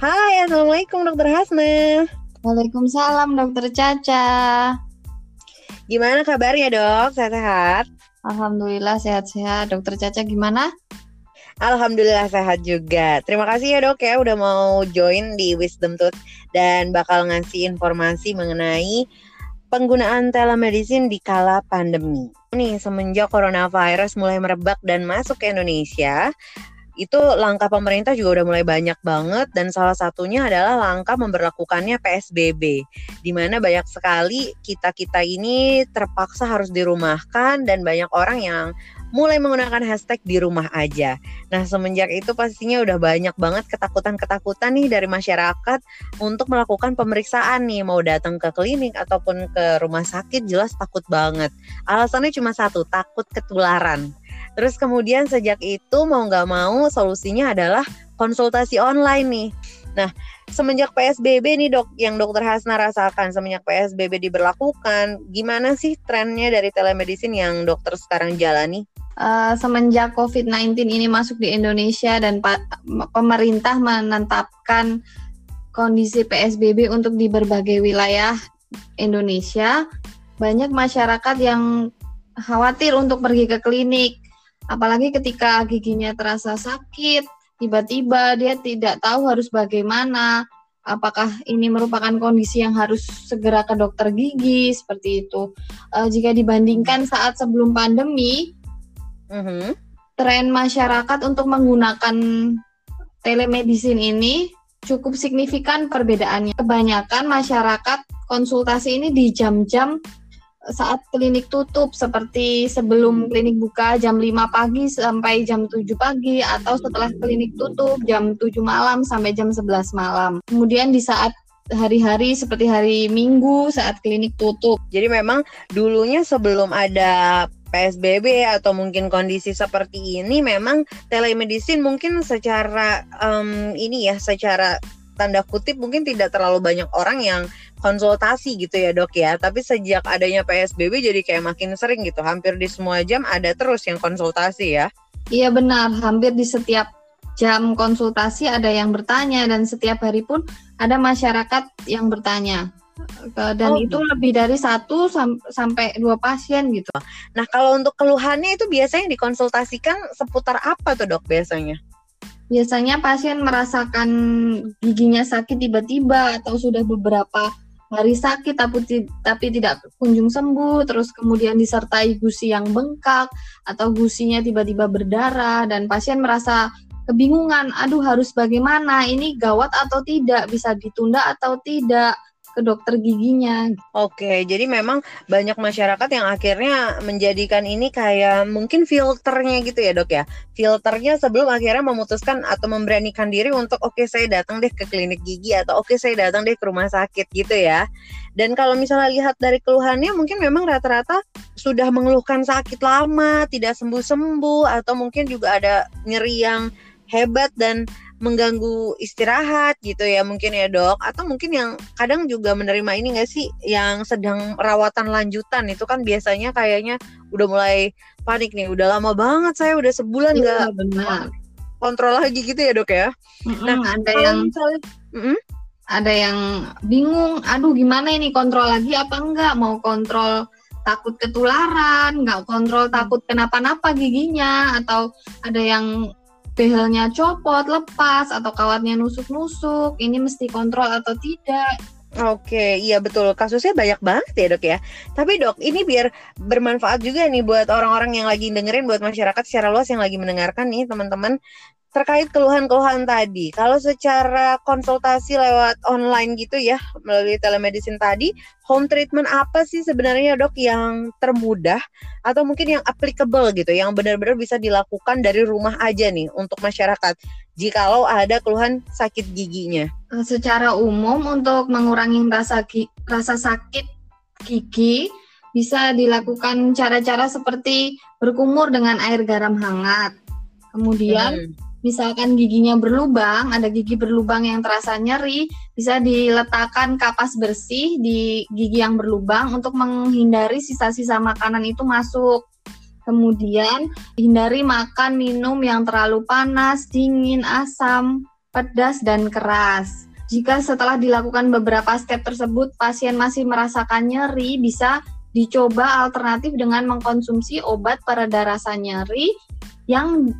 Hai, Assalamualaikum Dokter Hasna. Waalaikumsalam Dokter Caca. Gimana kabarnya dok? Sehat-sehat? Alhamdulillah sehat-sehat. Dokter Caca gimana? Alhamdulillah sehat juga. Terima kasih ya dok ya udah mau join di Wisdom Tooth dan bakal ngasih informasi mengenai penggunaan telemedicine di kala pandemi. Nih, semenjak coronavirus mulai merebak dan masuk ke Indonesia, itu langkah pemerintah juga udah mulai banyak banget dan salah satunya adalah langkah memperlakukannya PSBB di mana banyak sekali kita-kita ini terpaksa harus dirumahkan dan banyak orang yang mulai menggunakan hashtag di rumah aja. Nah, semenjak itu pastinya udah banyak banget ketakutan-ketakutan nih dari masyarakat untuk melakukan pemeriksaan nih, mau datang ke klinik ataupun ke rumah sakit jelas takut banget. Alasannya cuma satu, takut ketularan. Terus kemudian sejak itu mau nggak mau solusinya adalah konsultasi online nih. Nah, semenjak PSBB nih dok, yang dokter Hasna rasakan semenjak PSBB diberlakukan, gimana sih trennya dari telemedicine yang dokter sekarang jalani? Uh, semenjak COVID-19 ini masuk di Indonesia dan pemerintah menetapkan kondisi PSBB untuk di berbagai wilayah Indonesia, banyak masyarakat yang khawatir untuk pergi ke klinik Apalagi ketika giginya terasa sakit, tiba-tiba dia tidak tahu harus bagaimana. Apakah ini merupakan kondisi yang harus segera ke dokter gigi seperti itu? Uh, jika dibandingkan saat sebelum pandemi, uh-huh. tren masyarakat untuk menggunakan telemedicine ini cukup signifikan perbedaannya. Kebanyakan masyarakat konsultasi ini di jam-jam saat klinik tutup seperti sebelum klinik buka jam 5 pagi sampai jam 7 pagi atau setelah klinik tutup jam 7 malam sampai jam 11 malam. Kemudian di saat hari-hari seperti hari Minggu saat klinik tutup. Jadi memang dulunya sebelum ada PSBB atau mungkin kondisi seperti ini memang telemedicine mungkin secara um, ini ya secara tanda kutip mungkin tidak terlalu banyak orang yang konsultasi gitu ya dok ya tapi sejak adanya PSBB jadi kayak makin sering gitu hampir di semua jam ada terus yang konsultasi ya iya benar hampir di setiap jam konsultasi ada yang bertanya dan setiap hari pun ada masyarakat yang bertanya dan oh, itu gitu. lebih dari satu sampai dua pasien gitu. Nah kalau untuk keluhannya itu biasanya dikonsultasikan seputar apa tuh dok biasanya? Biasanya pasien merasakan giginya sakit tiba-tiba atau sudah beberapa hari sakit tapi tapi tidak kunjung sembuh terus kemudian disertai gusi yang bengkak atau gusinya tiba-tiba berdarah dan pasien merasa kebingungan aduh harus bagaimana? Ini gawat atau tidak? Bisa ditunda atau tidak ke dokter giginya. Oke, jadi memang banyak masyarakat yang akhirnya menjadikan ini kayak mungkin filternya gitu ya dok ya. Filternya sebelum akhirnya memutuskan atau memberanikan diri untuk oke okay, saya datang deh ke klinik gigi atau oke okay, saya datang deh ke rumah sakit gitu ya. Dan kalau misalnya lihat dari keluhannya mungkin memang rata-rata sudah mengeluhkan sakit lama, tidak sembuh-sembuh atau mungkin juga ada nyeri yang hebat dan mengganggu istirahat gitu ya mungkin ya dok. Atau mungkin yang kadang juga menerima ini gak sih? Yang sedang rawatan lanjutan itu kan biasanya kayaknya udah mulai panik nih. Udah lama banget saya udah sebulan iya, nggak benar. kontrol lagi gitu ya dok ya? Mm-hmm, nah ada yang misalnya, mm-hmm. ada yang bingung aduh gimana ini? Kontrol lagi apa enggak? Mau kontrol takut ketularan, nggak kontrol takut kenapa-napa giginya, atau ada yang behelnya copot, lepas, atau kawatnya nusuk-nusuk, ini mesti kontrol atau tidak. Oke, iya betul. Kasusnya banyak banget ya dok ya. Tapi dok, ini biar bermanfaat juga nih buat orang-orang yang lagi dengerin, buat masyarakat secara luas yang lagi mendengarkan nih teman-teman terkait keluhan-keluhan tadi, kalau secara konsultasi lewat online gitu ya, melalui telemedicine tadi, home treatment apa sih sebenarnya dok yang termudah atau mungkin yang applicable gitu, yang benar-benar bisa dilakukan dari rumah aja nih untuk masyarakat, jikalau ada keluhan sakit giginya? Eh, secara umum untuk mengurangi rasa rasa sakit gigi bisa dilakukan cara-cara seperti berkumur dengan air garam hangat. Kemudian hmm misalkan giginya berlubang, ada gigi berlubang yang terasa nyeri, bisa diletakkan kapas bersih di gigi yang berlubang untuk menghindari sisa-sisa makanan itu masuk. Kemudian hindari makan minum yang terlalu panas, dingin, asam. pedas, dan keras. Jika setelah dilakukan beberapa step tersebut pasien masih merasakan nyeri, bisa dicoba alternatif dengan mengkonsumsi obat pereda rasa nyeri yang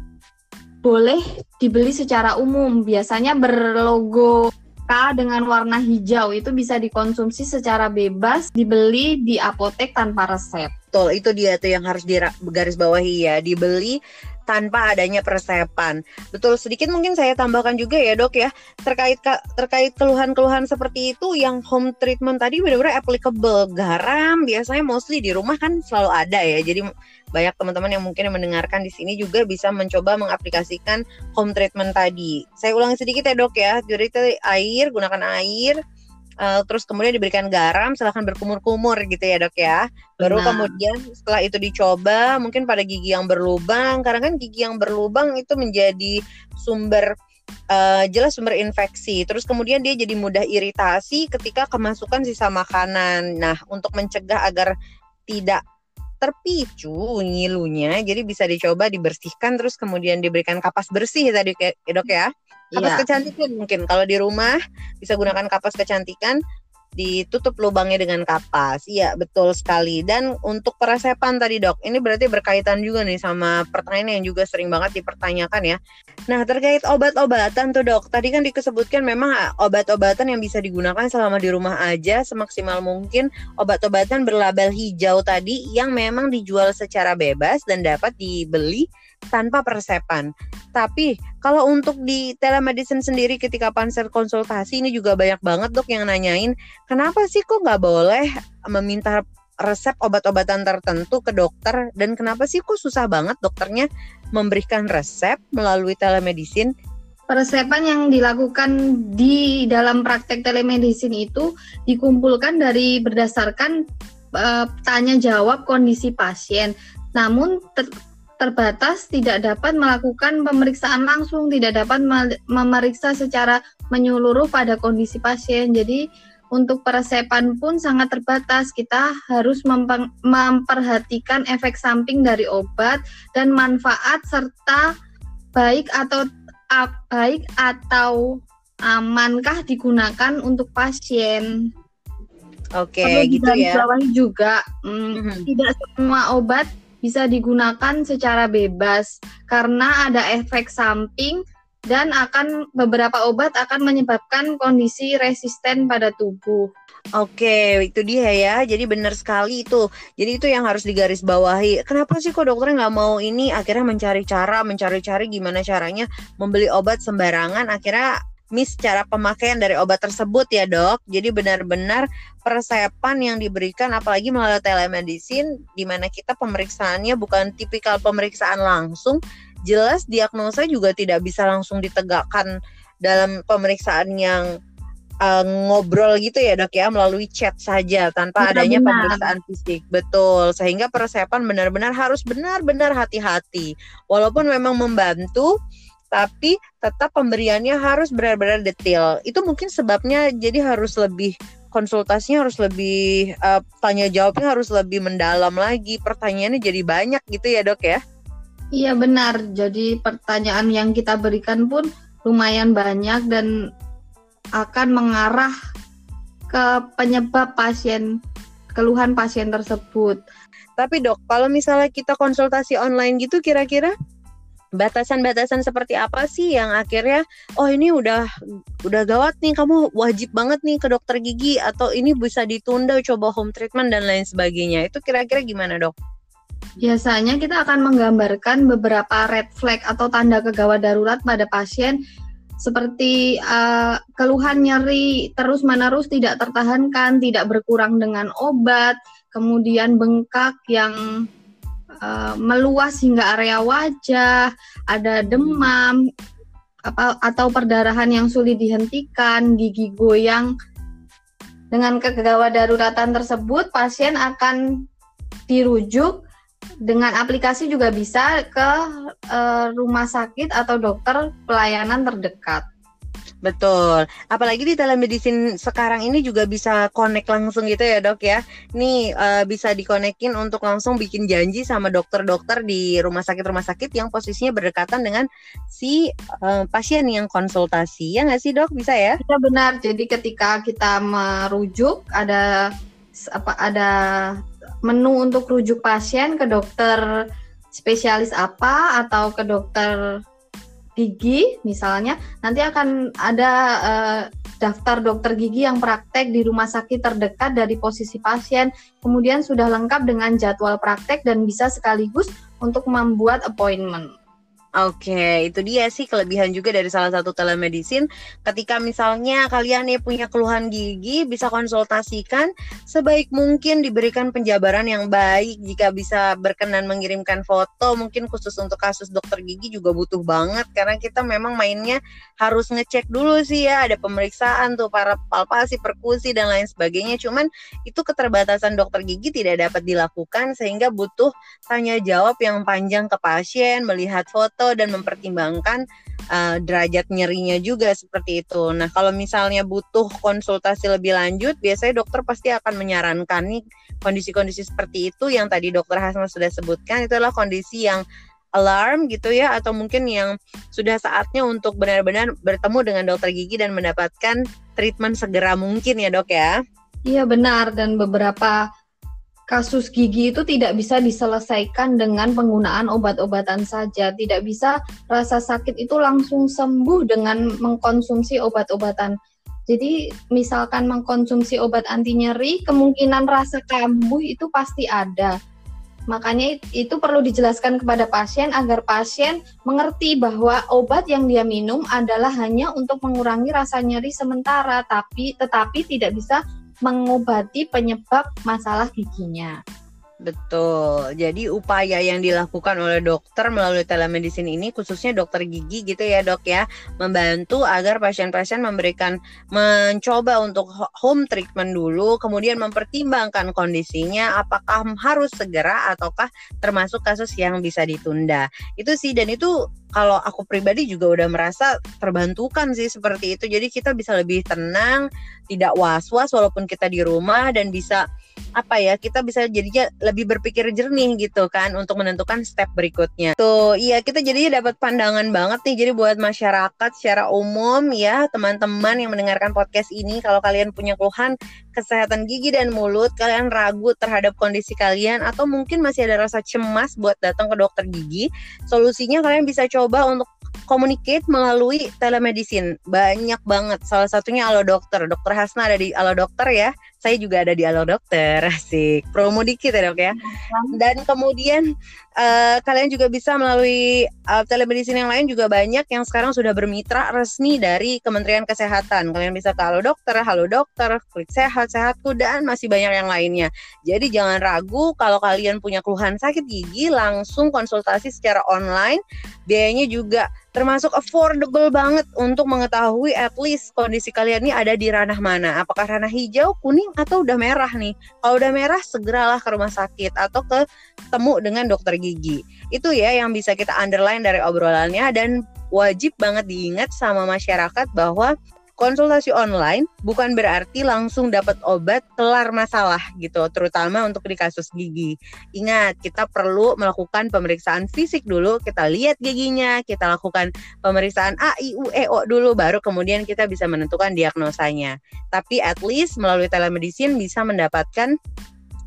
boleh dibeli secara umum. Biasanya berlogo K dengan warna hijau itu bisa dikonsumsi secara bebas, dibeli di apotek tanpa resep. Betul, itu dia tuh yang harus digaris bawahi ya, dibeli tanpa adanya persepan. Betul sedikit mungkin saya tambahkan juga ya dok ya. Terkait terkait keluhan-keluhan seperti itu yang home treatment tadi benar-benar applicable. Garam biasanya mostly di rumah kan selalu ada ya. Jadi banyak teman-teman yang mungkin mendengarkan di sini juga bisa mencoba mengaplikasikan home treatment tadi. Saya ulangi sedikit ya dok ya. Jadi air gunakan air uh, terus kemudian diberikan garam silahkan berkumur-kumur gitu ya dok ya. Baru nah. kemudian setelah itu dicoba mungkin pada gigi yang berlubang karena kan gigi yang berlubang itu menjadi sumber uh, jelas sumber infeksi. Terus kemudian dia jadi mudah iritasi ketika kemasukan sisa makanan. Nah untuk mencegah agar tidak terpicu ngilunya jadi bisa dicoba dibersihkan terus kemudian diberikan kapas bersih tadi ya dok ya? Kapas yeah. kecantikan mungkin. Kalau di rumah bisa gunakan kapas kecantikan ditutup lubangnya dengan kapas. Iya, betul sekali. Dan untuk peresepan tadi, Dok, ini berarti berkaitan juga nih sama pertanyaan yang juga sering banget dipertanyakan ya. Nah, terkait obat-obatan tuh, Dok. Tadi kan disebutkan memang ah, obat-obatan yang bisa digunakan selama di rumah aja semaksimal mungkin obat-obatan berlabel hijau tadi yang memang dijual secara bebas dan dapat dibeli tanpa persepan. Tapi kalau untuk di telemedicine sendiri ketika panser konsultasi ini juga banyak banget dok yang nanyain kenapa sih kok nggak boleh meminta resep obat-obatan tertentu ke dokter dan kenapa sih kok susah banget dokternya memberikan resep melalui telemedicine? Peresepan yang dilakukan di dalam praktek telemedicine itu dikumpulkan dari berdasarkan uh, tanya jawab kondisi pasien. Namun terbatas tidak dapat melakukan pemeriksaan langsung, tidak dapat memeriksa secara menyeluruh pada kondisi pasien. Jadi untuk peresepan pun sangat terbatas. Kita harus memperhatikan efek samping dari obat dan manfaat serta baik atau baik atau amankah digunakan untuk pasien. Oke, okay, gitu ya. juga, mm, mm -hmm. tidak semua obat bisa digunakan secara bebas karena ada efek samping dan akan beberapa obat akan menyebabkan kondisi resisten pada tubuh. Oke, itu dia ya. Jadi benar sekali itu. Jadi itu yang harus digarisbawahi. Kenapa sih kok dokternya nggak mau ini? Akhirnya mencari cara, mencari-cari gimana caranya membeli obat sembarangan. Akhirnya miss cara pemakaian dari obat tersebut ya dok. Jadi benar-benar persepan yang diberikan apalagi melalui telemedicine di mana kita pemeriksaannya bukan tipikal pemeriksaan langsung, jelas diagnosa juga tidak bisa langsung ditegakkan dalam pemeriksaan yang uh, ngobrol gitu ya dok ya melalui chat saja tanpa benar, adanya benar. pemeriksaan fisik betul sehingga persepan benar-benar harus benar-benar hati-hati walaupun memang membantu tapi tetap pemberiannya harus benar-benar detail. Itu mungkin sebabnya jadi harus lebih konsultasinya harus lebih uh, tanya jawabnya harus lebih mendalam lagi. Pertanyaannya jadi banyak gitu ya, Dok ya. Iya benar. Jadi pertanyaan yang kita berikan pun lumayan banyak dan akan mengarah ke penyebab pasien keluhan pasien tersebut. Tapi dok, kalau misalnya kita konsultasi online gitu, kira-kira batasan-batasan seperti apa sih yang akhirnya oh ini udah udah gawat nih kamu wajib banget nih ke dokter gigi atau ini bisa ditunda coba home treatment dan lain sebagainya itu kira-kira gimana dok? Biasanya kita akan menggambarkan beberapa red flag atau tanda kegawat darurat pada pasien seperti uh, keluhan nyeri terus-menerus tidak tertahankan, tidak berkurang dengan obat, kemudian bengkak yang uh, meluas hingga area wajah, ada demam apa atau perdarahan yang sulit dihentikan, gigi goyang. Dengan kegawat daruratan tersebut, pasien akan dirujuk dengan aplikasi juga bisa ke uh, rumah sakit atau dokter pelayanan terdekat. Betul. Apalagi di telemedicine sekarang ini juga bisa connect langsung gitu ya dok ya. Nih uh, bisa dikonekin untuk langsung bikin janji sama dokter-dokter di rumah sakit-rumah sakit yang posisinya berdekatan dengan si uh, pasien yang konsultasi. Ya nggak sih dok? Bisa ya? Iya benar. Jadi ketika kita merujuk ada apa ada menu untuk rujuk pasien ke dokter spesialis apa atau ke dokter gigi misalnya nanti akan ada uh, daftar dokter gigi yang praktek di rumah sakit terdekat dari posisi pasien kemudian sudah lengkap dengan jadwal praktek dan bisa sekaligus untuk membuat appointment. Oke, itu dia sih kelebihan juga dari salah satu telemedicine. Ketika misalnya kalian nih punya keluhan gigi, bisa konsultasikan sebaik mungkin diberikan penjabaran yang baik. Jika bisa berkenan mengirimkan foto, mungkin khusus untuk kasus dokter gigi juga butuh banget karena kita memang mainnya harus ngecek dulu sih ya, ada pemeriksaan tuh para palpasi, perkusi dan lain sebagainya. Cuman itu keterbatasan dokter gigi tidak dapat dilakukan sehingga butuh tanya jawab yang panjang ke pasien, melihat foto foto dan mempertimbangkan uh, derajat nyerinya juga seperti itu. Nah, kalau misalnya butuh konsultasi lebih lanjut, biasanya dokter pasti akan menyarankan nih kondisi-kondisi seperti itu yang tadi dokter Hasma sudah sebutkan itu adalah kondisi yang alarm gitu ya atau mungkin yang sudah saatnya untuk benar-benar bertemu dengan dokter gigi dan mendapatkan treatment segera mungkin ya, Dok ya. Iya benar dan beberapa kasus gigi itu tidak bisa diselesaikan dengan penggunaan obat-obatan saja. Tidak bisa rasa sakit itu langsung sembuh dengan mengkonsumsi obat-obatan. Jadi misalkan mengkonsumsi obat anti nyeri, kemungkinan rasa kambuh itu pasti ada. Makanya itu perlu dijelaskan kepada pasien agar pasien mengerti bahwa obat yang dia minum adalah hanya untuk mengurangi rasa nyeri sementara, tapi tetapi tidak bisa mengobati penyebab masalah giginya. Betul. Jadi upaya yang dilakukan oleh dokter melalui telemedicine ini khususnya dokter gigi gitu ya, Dok ya, membantu agar pasien-pasien memberikan mencoba untuk home treatment dulu, kemudian mempertimbangkan kondisinya apakah harus segera ataukah termasuk kasus yang bisa ditunda. Itu sih dan itu kalau aku pribadi juga udah merasa terbantukan sih seperti itu. Jadi kita bisa lebih tenang, tidak was-was walaupun kita di rumah dan bisa apa ya kita bisa jadinya lebih berpikir jernih gitu kan untuk menentukan step berikutnya. Tuh iya kita jadinya dapat pandangan banget nih jadi buat masyarakat secara umum ya teman-teman yang mendengarkan podcast ini kalau kalian punya keluhan kesehatan gigi dan mulut kalian ragu terhadap kondisi kalian atau mungkin masih ada rasa cemas buat datang ke dokter gigi solusinya kalian bisa coba untuk communicate melalui telemedicine. Banyak banget. Salah satunya Alo Dokter. Dokter Hasna ada di Alo Dokter ya. Saya juga ada di Alo Dokter. Asik. Promo dikit ya dok ya. Dan kemudian uh, kalian juga bisa melalui uh, telemedicine yang lain juga banyak yang sekarang sudah bermitra resmi dari Kementerian Kesehatan. Kalian bisa ke Halo Dokter, Halo Dokter, Klik Sehat, Sehatku, dan masih banyak yang lainnya. Jadi jangan ragu kalau kalian punya keluhan sakit gigi, langsung konsultasi secara online. Biayanya juga termasuk affordable banget untuk mengetahui at least kondisi kalian ini ada di ranah mana. Apakah ranah hijau, kuning, atau udah merah nih? Kalau udah merah, segeralah ke rumah sakit atau ke temu dengan dokter gigi. Itu ya yang bisa kita underline dari obrolannya dan wajib banget diingat sama masyarakat bahwa konsultasi online bukan berarti langsung dapat obat kelar masalah gitu, terutama untuk di kasus gigi. Ingat, kita perlu melakukan pemeriksaan fisik dulu, kita lihat giginya, kita lakukan pemeriksaan A, I, U, E, O dulu, baru kemudian kita bisa menentukan diagnosanya. Tapi at least melalui telemedicine bisa mendapatkan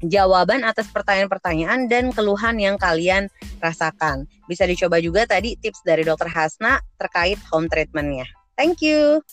jawaban atas pertanyaan-pertanyaan dan keluhan yang kalian rasakan. Bisa dicoba juga tadi tips dari dokter Hasna terkait home treatmentnya. Thank you.